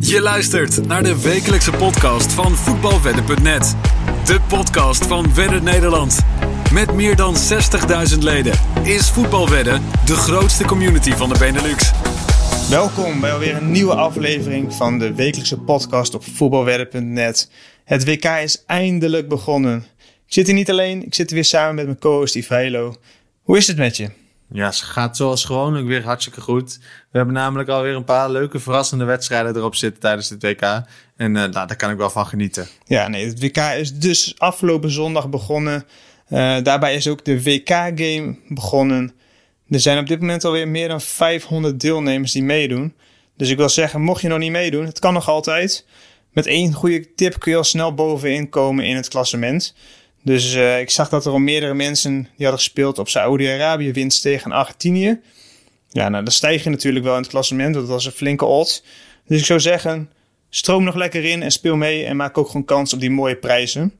Je luistert naar de wekelijkse podcast van voetbalwedden.net. De podcast van Wedden Nederland. Met meer dan 60.000 leden is Voetbalwedden de grootste community van de Benelux. Welkom bij alweer een nieuwe aflevering van de wekelijkse podcast op voetbalwedden.net. Het WK is eindelijk begonnen. Ik zit hier niet alleen, ik zit weer samen met mijn co-host Ivailo. Hoe is het met je? Ja, het gaat zoals gewoonlijk weer hartstikke goed. We hebben namelijk alweer een paar leuke, verrassende wedstrijden erop zitten tijdens het WK. En uh, nou, daar kan ik wel van genieten. Ja, nee, het WK is dus afgelopen zondag begonnen. Uh, daarbij is ook de WK-game begonnen. Er zijn op dit moment alweer meer dan 500 deelnemers die meedoen. Dus ik wil zeggen, mocht je nog niet meedoen, het kan nog altijd. Met één goede tip kun je al snel bovenin komen in het klassement. Dus uh, ik zag dat er al meerdere mensen die hadden gespeeld op Saoedi-Arabië winst tegen Argentinië. Ja, nou dan stijg je natuurlijk wel in het klassement, dat was een flinke odds. Dus ik zou zeggen, stroom nog lekker in en speel mee en maak ook gewoon kans op die mooie prijzen.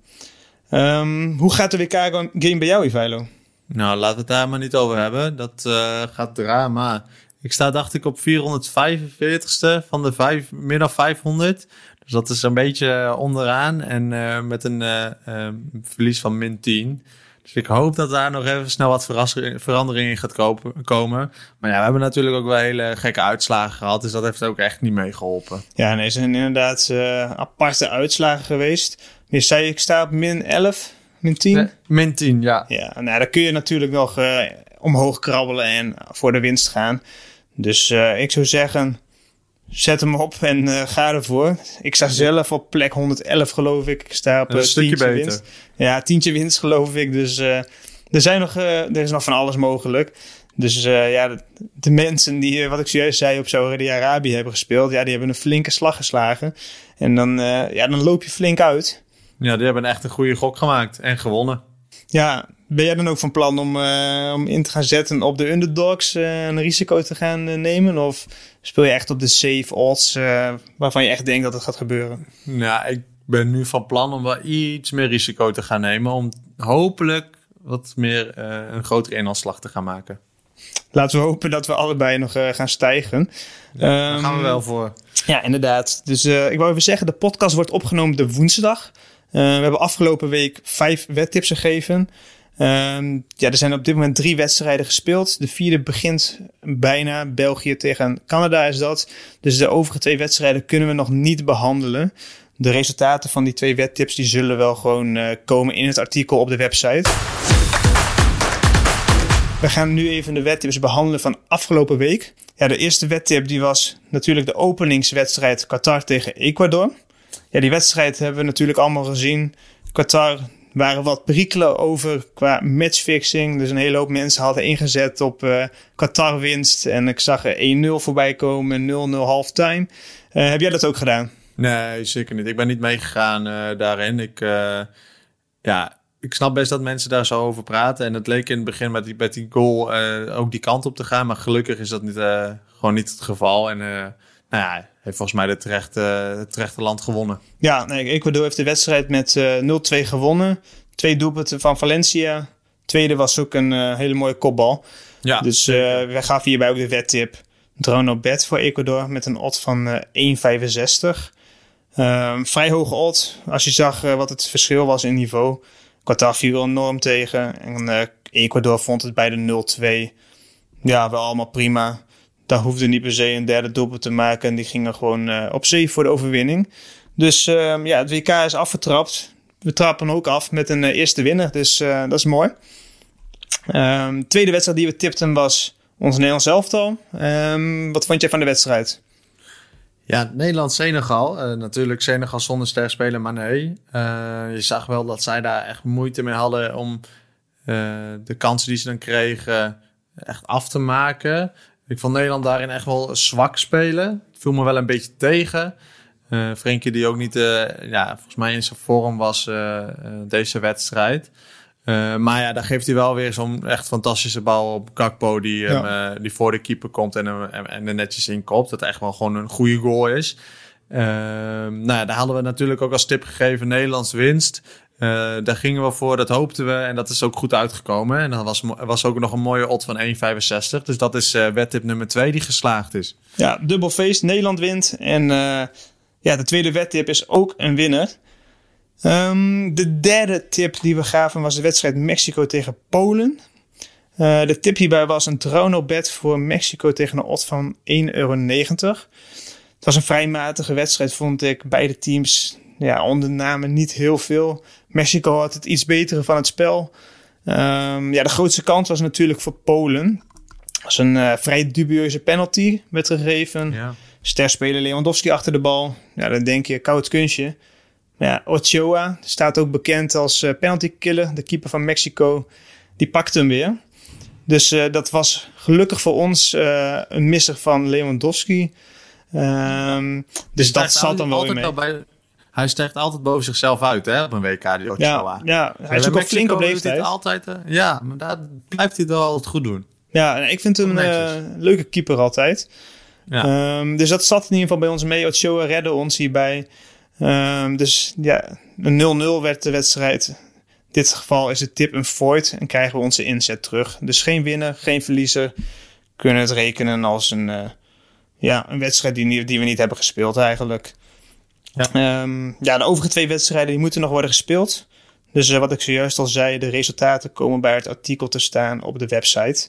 Um, hoe gaat de WK-game bij jou, Ivailo? Nou, laten we het daar maar niet over hebben. Dat uh, gaat drama. Ik sta, dacht ik, op 445ste van de vijf, meer dan 500. Dus dat is een beetje onderaan en uh, met een uh, uh, verlies van min 10. Dus ik hoop dat daar nog even snel wat verandering in gaat kopen, komen. Maar ja, we hebben natuurlijk ook wel hele gekke uitslagen gehad. Dus dat heeft ook echt niet meegeholpen. Ja, nee, zijn inderdaad aparte uitslagen geweest. Je zei, ik sta op min 11, min 10? Nee, min 10, ja. Ja, nou, dan kun je natuurlijk nog omhoog krabbelen en voor de winst gaan. Dus ik zou zeggen, Zet hem op en uh, ga ervoor. Ik sta zelf op plek 111, geloof ik. Ik sta op een uh, stukje beter. winst. Ja, tientje winst, geloof ik. Dus uh, er, zijn nog, er is nog van alles mogelijk. Dus ja, de, de, mensen die, wat ik zojuist zei, op Saudi-Arabië hebben gespeeld, ja, die hebben een flinke slag geslagen. En dan, ja, dan loop je flink uit. Ja, die hebben echt een goede gok gemaakt en gewonnen. Ja, ben jij dan ook van plan om, uh, om in te gaan zetten op de underdogs, uh, een risico te gaan uh, nemen? Of speel je echt op de safe odds waarvan je echt denkt dat het gaat gebeuren? Nou, ik ben nu van plan om wel iets meer risico te gaan nemen. Om hopelijk wat meer een grotere inhaalslag te gaan maken. Laten we hopen dat we allebei nog gaan stijgen. Ja, daar um, gaan we wel voor. Ja, inderdaad. Dus ik wou even zeggen, de podcast wordt opgenomen de woensdag. we hebben afgelopen week vijf wedtips gegeven. Um, ja, er zijn op dit moment drie wedstrijden gespeeld. De vierde begint bijna. België tegen Canada is dat. Dus de overige twee wedstrijden kunnen we nog niet behandelen. De resultaten van die twee wedtips die zullen wel gewoon uh, komen in het artikel op de website. We gaan nu even de wedtips behandelen van afgelopen week. Ja, de eerste wedtip die was natuurlijk de openingswedstrijd Qatar tegen Ecuador. Ja, die wedstrijd hebben we natuurlijk allemaal gezien. Qatar waren wat perikelen over qua matchfixing. Dus een hele hoop mensen hadden ingezet op uh, Qatar winst. En ik zag er 1-0 voorbij komen, 0-0 halftime. Uh, heb jij dat ook gedaan? Nee, zeker niet. Ik ben niet meegegaan uh, daarin. Ik, ja, ik snap best dat mensen daar zo over praten. En het leek in het begin met die, met die goal ook die kant op te gaan. Maar gelukkig is dat niet, gewoon niet het geval. En nou ja, heeft volgens mij de terechte, het terechte land gewonnen. Ja, nee, Ecuador heeft de wedstrijd met uh, 0-2 gewonnen. Twee doelpunten van Valencia. Tweede was ook een uh, hele mooie kopbal. Ja, dus uh, wij gaven hierbij ook de wedtip. Drone op bed voor Ecuador met een odd van uh, 1,65. Ehm, vrij hoge odd. Als je zag wat het verschil was in niveau. Qatar viel enorm tegen. En Ecuador vond het bij de 0-2 ja, wel allemaal prima daar hoefde niet per se een derde doelpunt te maken. En die gingen gewoon uh, op zee voor de overwinning. Dus uh, ja, het WK is afgetrapt. We trappen ook af met een uh, eerste winnaar. Dus dat is mooi. Um, tweede wedstrijd die we tipten was ons Nederlands elftal. Um, wat vond jij van de wedstrijd? Ja, Nederland-Senegal. natuurlijk Senegal zonder ster spelen, maar nee. je zag wel dat zij daar echt moeite mee hadden om de kansen die ze dan kregen echt af te maken. Ik vond Nederland daarin echt wel zwak spelen. Het viel me wel een beetje tegen. Uh, Frenkie die ook niet, uh, ja, volgens mij in zijn vorm was uh, deze wedstrijd. maar ja, daar geeft hij wel weer zo'n echt fantastische bal op Kakpo die, ja. die voor de keeper komt en, en, en er netjes in kopt. Dat echt wel gewoon een goede goal is. nou ja, daar hadden we natuurlijk ook als tip gegeven Nederlands winst. Daar gingen we voor, dat hoopten we en dat is ook goed uitgekomen. En dan was, was ook nog een mooie odd van 1,65. Dus dat is uh, wedtip nummer 2 die geslaagd is. Ja, dubbel feest, Nederland wint. En ja, de tweede wedtip is ook een winnaar. Um, de derde tip die we gaven was de wedstrijd Mexico tegen Polen. De tip hierbij was een Drono-bet voor Mexico tegen een odd van 1,90 euro. Het was een vrij matige wedstrijd, vond ik. Beide teams ja, onder namen niet heel veel. Mexico had het iets betere van het spel. Um, ja, de grootste kans was natuurlijk voor Polen. was een uh, vrij dubieuze penalty werd gegeven. Ja. Sterspeler Lewandowski achter de bal. Ja, dan denk je, koud kunstje. Ja, Ochoa staat ook bekend als uh, penalty killer. De keeper van Mexico, die pakte hem weer. Dus uh, dat was gelukkig voor ons een misser van Lewandowski. Um, dus dat zat dan wel in mee. Bij, hij stijgt altijd boven zichzelf uit hè, op een WK, die Ochoa. Ja, ja hij is ook al flink op leeftijd. Altijd, ja, maar daar blijft hij het wel altijd goed doen. Ja, ik vind hem een leuke keeper altijd. Ja. Um, dus dat zat in ieder geval bij ons mee. Ochoa redde ons hierbij. Um, dus ja, een 0-0 werd de wedstrijd. In dit geval is de tip een void en krijgen we onze inzet terug. Dus geen winnen, geen verliezer. Kunnen het rekenen als een, uh, ja, een wedstrijd die, die we niet hebben gespeeld eigenlijk. Ja. Um, ja, de overige twee wedstrijden die moeten nog worden gespeeld. Dus uh, wat ik zojuist al zei, de resultaten komen bij het artikel te staan op de website.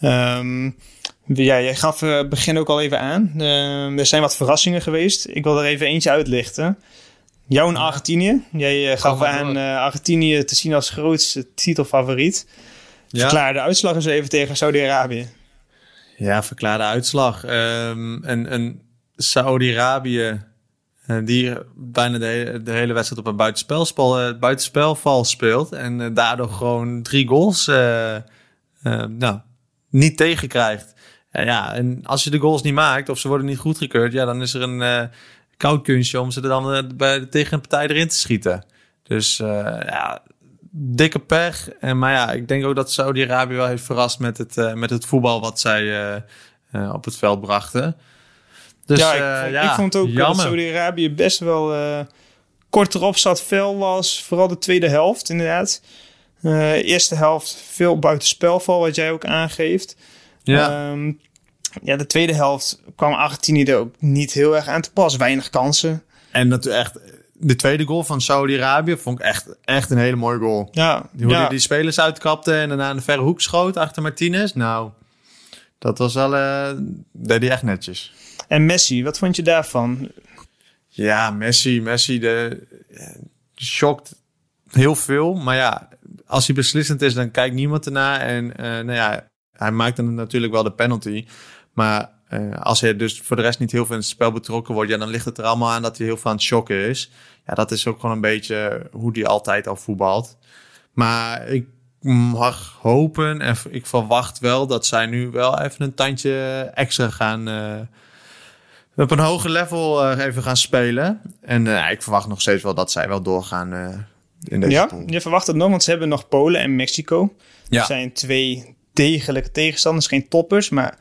Um, ja, jij gaf uh, begin ook al even aan. Uh, er zijn wat verrassingen geweest. Ik wil er even eentje uitlichten. Jou in Argentinië. Jij uh, gaf aan Argentinië te zien als grootste titelfavoriet. Ja. Verklaar de uitslag eens even tegen Saudi-Arabië. Ja, verklaar de uitslag. Um, en en Saudi-Arabië, die bijna de hele, wedstrijd op een buitenspelval, buitenspelval speelt. En daardoor gewoon drie goals nou, niet tegenkrijgt. En ja, en als je de goals niet maakt of ze worden niet goedgekeurd, ja, dan is er een koud kunstje om ze er dan bij de tegenpartij erin te schieten. Dus ja, dikke pech. En, maar ja, ik denk ook dat Saudi-Arabië wel heeft verrast met het, met het voetbal wat zij op het veld brachten. Dus, ja, ik, ja, ik vond ook dat Saudi-Arabië best wel kort erop zat, fel was. Vooral de tweede helft, inderdaad. eerste helft veel buitenspelval, wat jij ook aangeeft. Ja. Um, ja, de tweede helft kwam Argentinië er ook niet heel erg aan te pas. Weinig kansen. En dat echt, de tweede goal van Saudi-Arabië vond ik echt, echt een hele mooie goal. Ja, die, hoe ja. die, die spelers uitkapte en daarna een verre hoek schoot achter Martinez. Nou, dat was wel, uh, deed hij echt netjes. En Messi, wat vond je daarvan? Ja, Messi, Messi, de, de heel veel. Maar ja, als hij beslissend is, dan kijkt niemand ernaar. En uh, nou ja, hij maakte natuurlijk wel de penalty. Maar uh, als hij dus voor de rest niet heel veel in het spel betrokken wordt, ja, dan ligt het er allemaal aan dat hij heel veel aan het shocken is. Ja, dat is ook gewoon een beetje hoe hij altijd al voetbalt. Maar ik mag hopen en ik verwacht wel dat zij nu wel even een tandje extra gaan. Uh, op een hoger level uh, even gaan spelen. En uh, ik verwacht nog steeds wel dat zij wel doorgaan in deze Ja, je verwacht het nog, want ze hebben nog Polen en Mexico. Ja. Dat zijn twee degelijke tegenstanders, geen toppers. Maar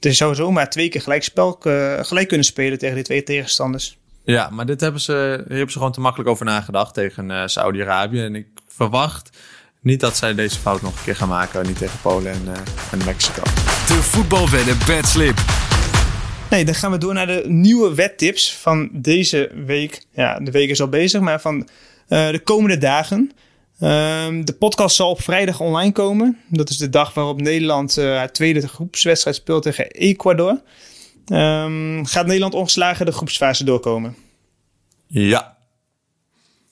er zou zomaar twee keer gelijk, spel, uh, gelijk kunnen spelen tegen die twee tegenstanders. Ja, maar dit hebben ze, hier hebben ze gewoon te makkelijk over nagedacht tegen uh, Saudi-Arabië. En ik verwacht niet dat zij deze fout nog een keer gaan maken. Niet tegen Polen en, uh, en Mexico. De voetbalwedden bedslip. Nee, dan gaan we door naar de nieuwe wettips van deze week. Ja, de week is al bezig, maar van de komende dagen. Um, de podcast zal op vrijdag online komen. Dat is de dag waarop Nederland uh, haar tweede groepswedstrijd speelt tegen Ecuador. Um, gaat Nederland ongeslagen de groepsfase doorkomen? Ja.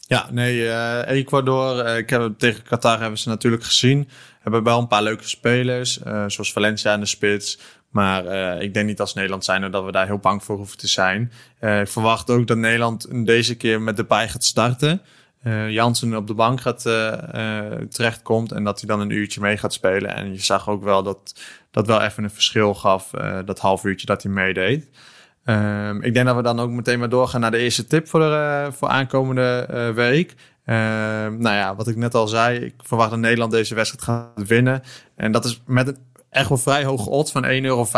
Ja, nee, uh, Ecuador, ik heb, tegen Qatar hebben ze natuurlijk gezien. Hebben wel een paar leuke spelers, zoals Valencia en de spits. Maar ik denk niet als Nederland zijn dat we daar heel bang voor hoeven te zijn. ik verwacht ook dat Nederland deze keer met de pij gaat starten uh, Jansen op de bank gaat, terechtkomt en dat hij dan een uurtje mee gaat spelen. En je zag ook wel dat dat wel even een verschil gaf, dat half uurtje dat hij meedeed. Ehm, ik denk dat we dan ook meteen maar doorgaan naar de eerste tip voor, de, voor aankomende week. Ehm, nou ja, wat ik net al zei, ik verwacht dat Nederland deze wedstrijd gaat winnen. En dat is met een echt wel vrij hoge odds van 1,85 euro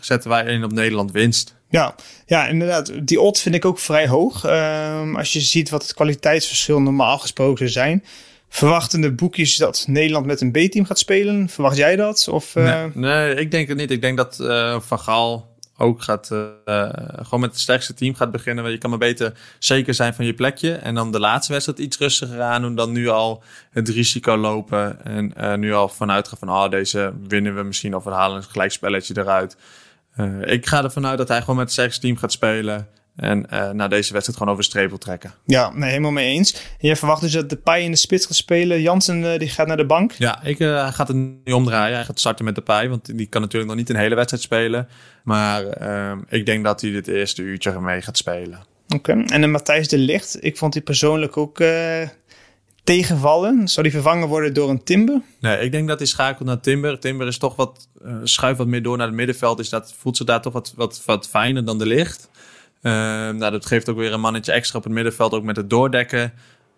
zetten wij in op Nederland winst. Ja, ja, inderdaad. Die odd vind ik ook vrij hoog. Um, als je ziet wat het kwaliteitsverschil normaal gesproken zijn. Verwachten de boekjes dat Nederland met een B-team gaat spelen? Verwacht jij dat? Of, uh... nee, nee, ik denk het niet. Ik denk dat uh, Van Gaal ook gaat, uh, gewoon met het sterkste team gaat beginnen. Want je kan maar beter zeker zijn van je plekje. En dan de laatste wedstrijd iets rustiger aan doen. Dan nu al het risico lopen. En uh, nu al vanuit gaan van, ah, oh, deze winnen we misschien. Of we halen een gelijkspelletje eruit. ik ga ervan uit dat hij gewoon met het sterkste team gaat spelen. En uh, na deze wedstrijd gewoon over de streep wil trekken. Ja, nee, helemaal mee eens. En jij verwacht dus dat de Pai in de spits gaat spelen. Jansen uh, die gaat naar de bank. Ja, ik, uh, hij gaat het nu omdraaien. Hij gaat starten met de Pai, want die kan natuurlijk nog niet een hele wedstrijd spelen. Maar ehm, ik denk dat hij dit eerste uurtje mee gaat spelen. Oké, en de Matthijs de Licht. Ik vond die persoonlijk ook tegenvallen. Zou die vervangen worden door een Timber? Nee, ik denk dat hij schakelt naar Timber. Timber is toch wat, schuift wat meer door naar het middenveld. Dus dat voelt ze daar toch wat, wat, wat fijner dan de Licht. Ehm, nou, dat geeft ook weer een mannetje extra op het middenveld, ook met het doordekken.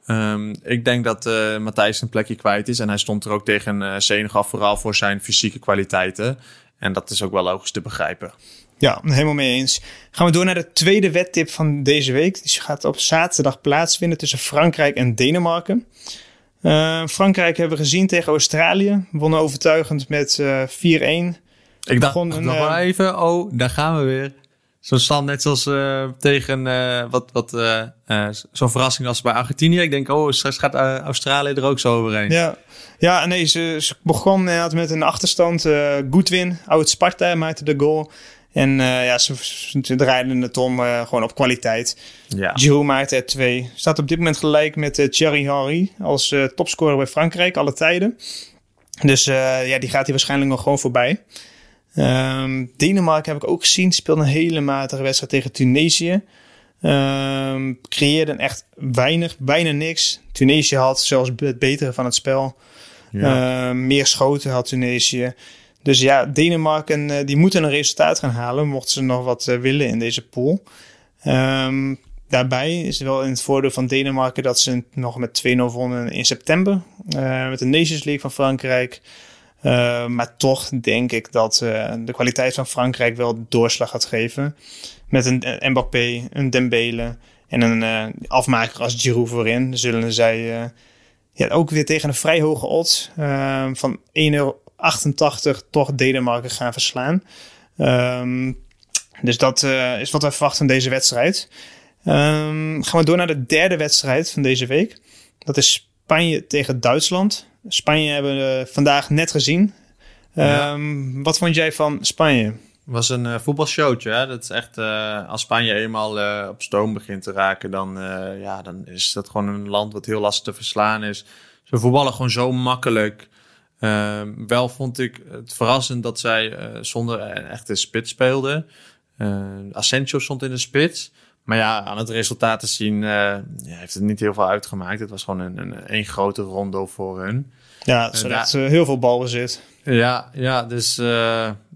Um, ik denk dat uh, Matthijs een plekje kwijt is. En hij stond er ook tegen uh, Senegal vooral voor zijn fysieke kwaliteiten. En dat is ook wel logisch te begrijpen. Ja, helemaal mee eens. Gaan we door naar de tweede wedtip van deze week. Die gaat op zaterdag plaatsvinden tussen Frankrijk en Denemarken. Uh, Frankrijk hebben we gezien tegen Australië. Wonnen overtuigend met 4-1. Ik dacht nog maar even, oh, daar gaan we weer. Zo'n stand net zoals uh, tegen uh, wat, wat uh, zo'n verrassing als bij Argentinië. Ik denk, oh, straks gaat Australië er ook zo overheen. Ja, ja nee, ze, ze begon met een achterstand. Goodwin, oud Sparta, maakte de goal. En ja, ze, ze draaiden het om gewoon op kwaliteit. Ja. Giroud maakte er twee. Staat op dit moment gelijk met Thierry Henry als topscorer bij Frankrijk, alle tijden. Dus ja, die gaat hier waarschijnlijk nog gewoon voorbij. Um, Denemarken heb ik ook gezien. Speelde een hele matige wedstrijd tegen Tunesië. Um, creëerde echt weinig, bijna niks. Tunesië had zelfs het betere van het spel. Ja. Um, meer schoten had Tunesië. Dus ja, Denemarken uh, die moeten een resultaat gaan halen. Mochten ze nog wat uh, willen in deze pool. Um, daarbij is het wel in het voordeel van Denemarken dat ze nog met 2-0 wonnen in september. Uh, met de Nations League van Frankrijk. Uh, maar toch denk ik dat uh, de kwaliteit van Frankrijk wel doorslag gaat geven. Met een Mbappé, een Dembele en een afmaker als Giroud voorin. Zullen zij ja, ook weer tegen een vrij hoge odds van 1,88 euro toch Denemarken gaan verslaan. Um, dus dat is wat wij verwachten van deze wedstrijd. Um, gaan we door naar de derde wedstrijd van deze week. Dat is Spanje tegen Duitsland. Spanje hebben we vandaag net gezien. Um, Wat vond jij van Spanje? was een uh, voetbalshowtje. Hè? Dat is echt, uh, als Spanje eenmaal uh, op stoom begint te raken, dan, ja, dan is dat gewoon een land wat heel lastig te verslaan is. Ze voetballen gewoon zo makkelijk. Ehm, wel vond ik het verrassend dat zij zonder een echte spits speelden. Asensio stond in de spits. Maar ja, aan het resultaat te zien uh, ja, heeft het niet heel veel uitgemaakt. Het was gewoon een, een, een grote rondo voor hun. Ja, ze uh, heel veel balbezit. Ja, ja dus uh,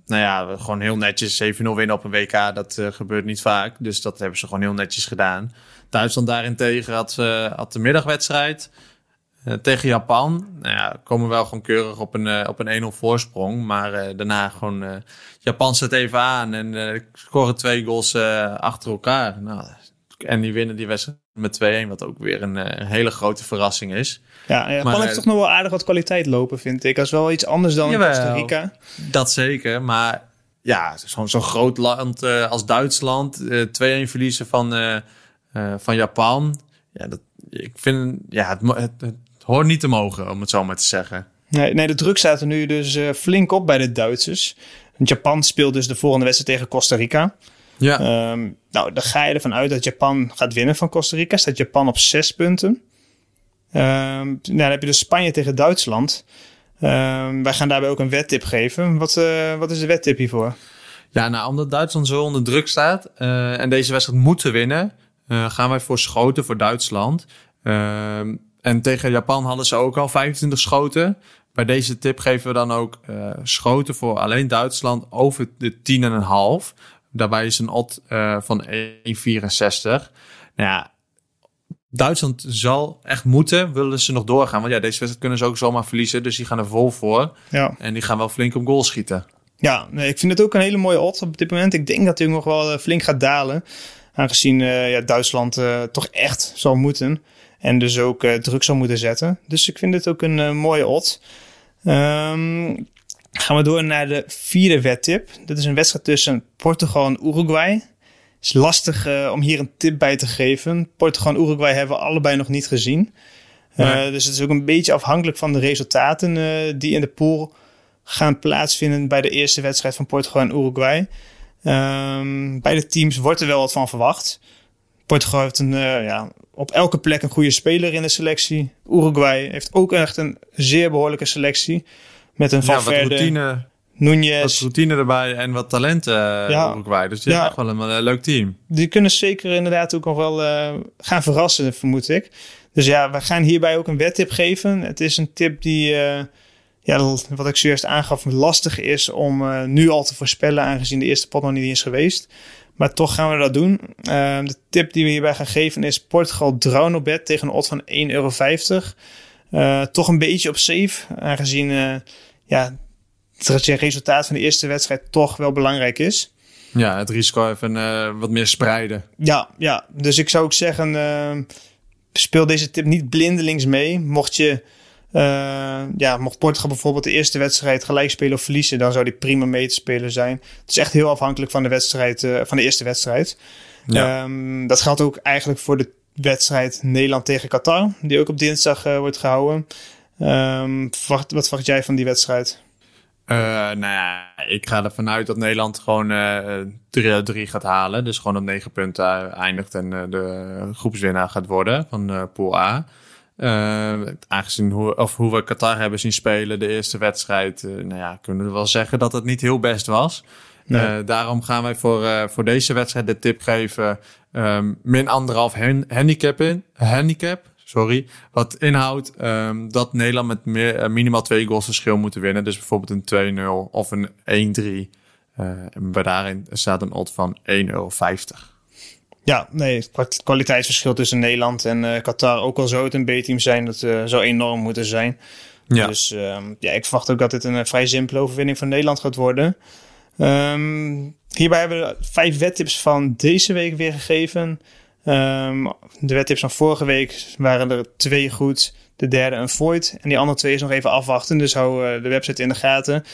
nou ja, gewoon heel netjes 7-0 winnen op een WK. Dat gebeurt niet vaak. Dus dat hebben ze gewoon heel netjes gedaan. Duitsland daarentegen had, had de middagwedstrijd. Tegen Japan, nou ja, komen wel gewoon keurig op een, op een 1-0 voorsprong. Maar daarna gewoon Japan zet even aan en uh, scoren twee goals uh, achter elkaar. Nou, en die winnen die wedstrijd met 2-1, wat ook weer een, uh, hele grote verrassing is. Ja, Japan maar, heeft toch nog wel aardig wat kwaliteit lopen, vind ik. Dat is wel iets anders dan jawel, Costa Rica. Dat zeker, maar ja, zo'n zo groot land als Duitsland, 2-1 verliezen van, van Japan. Ja, dat, ik vind, ja, het, het, het hoort niet te mogen, om het zo maar te zeggen. Nee, nee de druk staat er nu dus flink op bij de Duitsers. Japan speelt dus de volgende wedstrijd tegen Costa Rica. Ja. Um, nou, dan ga je ervan uit dat Japan gaat winnen van Costa Rica. Staat Japan op zes punten. Um, nou, dan heb je dus Spanje tegen Duitsland. Um, wij gaan daarbij ook een wettip geven. Wat, uh, wat is de wettip hiervoor? Ja, nou, omdat Duitsland zo onder druk staat uh, en deze wedstrijd moeten winnen, uh, gaan wij voor schoten voor Duitsland. En tegen Japan hadden ze ook al 25 schoten. Bij deze tip geven we dan ook uh, schoten voor alleen Duitsland over de 10,5. Daarbij is een odd uh, van 1,64. Nou ja, Duitsland zal echt moeten, willen ze nog doorgaan. Want ja, deze wedstrijd kunnen ze ook zomaar verliezen. Dus die gaan er vol voor. Ja. En die gaan wel flink op goal schieten. Ja, nee, ik vind het ook een hele mooie odds op dit moment. Ik denk dat hij nog wel flink gaat dalen. Aangezien uh, ja, Duitsland toch echt zal moeten. En dus ook uh, druk zal moeten zetten. Dus ik vind het ook een mooie odds. Um, gaan we door naar de vierde wedtip. Dat is een wedstrijd tussen Portugal en Uruguay. Het is lastig om hier een tip bij te geven. Portugal en Uruguay hebben we allebei nog niet gezien. Dus het is ook een beetje afhankelijk van de resultaten die in de pool gaan plaatsvinden bij de eerste wedstrijd van Portugal en Uruguay. Um, beide teams wordt er wel wat van verwacht. Portugal heeft een, ja, op elke plek een goede speler in de selectie. Uruguay heeft ook echt een zeer behoorlijke selectie. Met een Valverde, ja, wat routine, Nunez. Wat routine erbij en wat talent uh, ja, Uruguay. Dus die ja, is echt wel een, een, leuk team. Die kunnen zeker inderdaad ook nog wel uh, gaan verrassen, vermoed ik. Dus ja, we gaan hierbij ook een wedtip geven. Het is een tip die ja, wat ik zojuist aangaf, lastig is om nu al te voorspellen, aangezien de eerste pot nog niet is geweest. Maar toch gaan we dat doen. Uh, de tip die we hierbij gaan geven is Portugal drone op bed tegen een odd van 1,50 euro. Uh, toch een beetje op safe, aangezien ja, het resultaat van de eerste wedstrijd toch wel belangrijk is. Ja, het risico even wat meer spreiden. Ja, ja, dus ik zou ook zeggen, speel deze tip niet blindelings mee. Mocht je uh, ja, mocht Portugal bijvoorbeeld de eerste wedstrijd gelijk spelen of verliezen, dan zou die prima mee te spelen zijn. Het is echt heel afhankelijk van de wedstrijd, uh, van de eerste wedstrijd. Ja. Um, dat geldt ook eigenlijk voor de wedstrijd Nederland tegen Qatar, die ook op dinsdag uh, wordt gehouden. Um, wat, wat verwacht jij van die wedstrijd? nou ja, ik ga ervan uit dat Nederland gewoon 3 gaat halen. Dus gewoon op 9 punten eindigt en de groepswinnaar gaat worden van Pool A. Uh, aangezien hoe, of hoe we Qatar hebben zien spelen, de eerste wedstrijd, uh, nou ja, kunnen we wel zeggen dat het niet heel best was. Nee. Uh, daarom gaan wij voor, voor deze wedstrijd de tip geven: um, min anderhalf handicap in. Handicap, sorry. Wat inhoudt um, dat Nederland met meer, minimaal twee goals verschil moeten winnen. Dus bijvoorbeeld een 2-0 of een 1-3. en bij daarin staat een odd van 1,50 euro. Ja, nee, het kwaliteitsverschil tussen Nederland en uh, Qatar, ook al zou het een B-team zijn, dat uh, zou enorm moeten zijn. Ja. Dus uh, ja, ik verwacht ook dat dit een eh, vrij simpele overwinning van Nederland gaat worden. Um, hierbij hebben we vijf wettips van deze week weer gegeven. Um, de wettips van vorige week waren er twee goed, de derde een void. En die andere twee is nog even afwachten, dus hou de website in de gaten.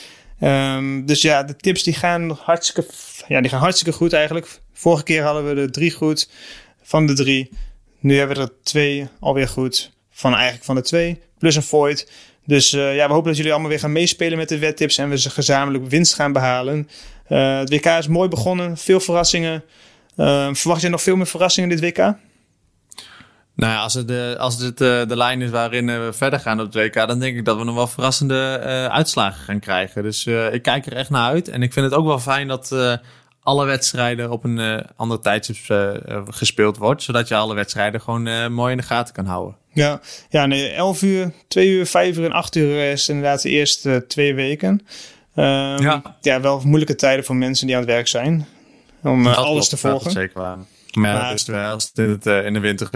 Um, dus ja, de tips die gaan hartstikke, ja, die gaan hartstikke goed eigenlijk. Vorige keer hadden we de drie goed van de drie. Nu hebben we er twee alweer goed van eigenlijk van de twee. Plus een void. Dus uh, ja, we hopen dat jullie allemaal weer gaan meespelen met de wettips en we ze gezamenlijk winst gaan behalen. Uh, het WK is mooi begonnen, veel verrassingen. Uh, verwacht je nog veel meer verrassingen dit WK? Nou ja, als het, de, als het de, de lijn is waarin we verder gaan op het WK, dan denk ik dat we nog wel verrassende uitslagen gaan krijgen. Dus ik kijk er echt naar uit. En ik vind het ook wel fijn dat alle wedstrijden op een andere tijdstip gespeeld wordt. Zodat je alle wedstrijden gewoon mooi in de gaten kan houden. Ja, ja nee, 11 uur, 2 uur, 5 uur en 8 uur is inderdaad de eerste twee weken. Um, ja. ja, wel moeilijke tijden voor mensen die aan het werk zijn. Om alles te volgen. Zeker waar. Maar, maar dus als dit in de winter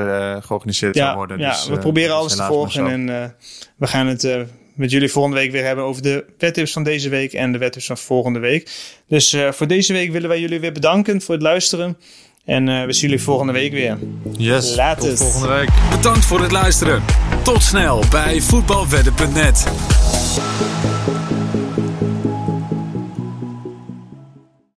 georganiseerd ja, zou worden. Ja, dus, we proberen alles te volgen en we gaan het met jullie volgende week weer hebben over de wettips van deze week en de wettips van volgende week. Dus uh, voor deze week willen wij jullie weer bedanken voor het luisteren. En uh, we zien jullie volgende week weer. Yes, Laat tot volgende week. Bedankt voor het luisteren. Tot snel bij voetbalwedden.net.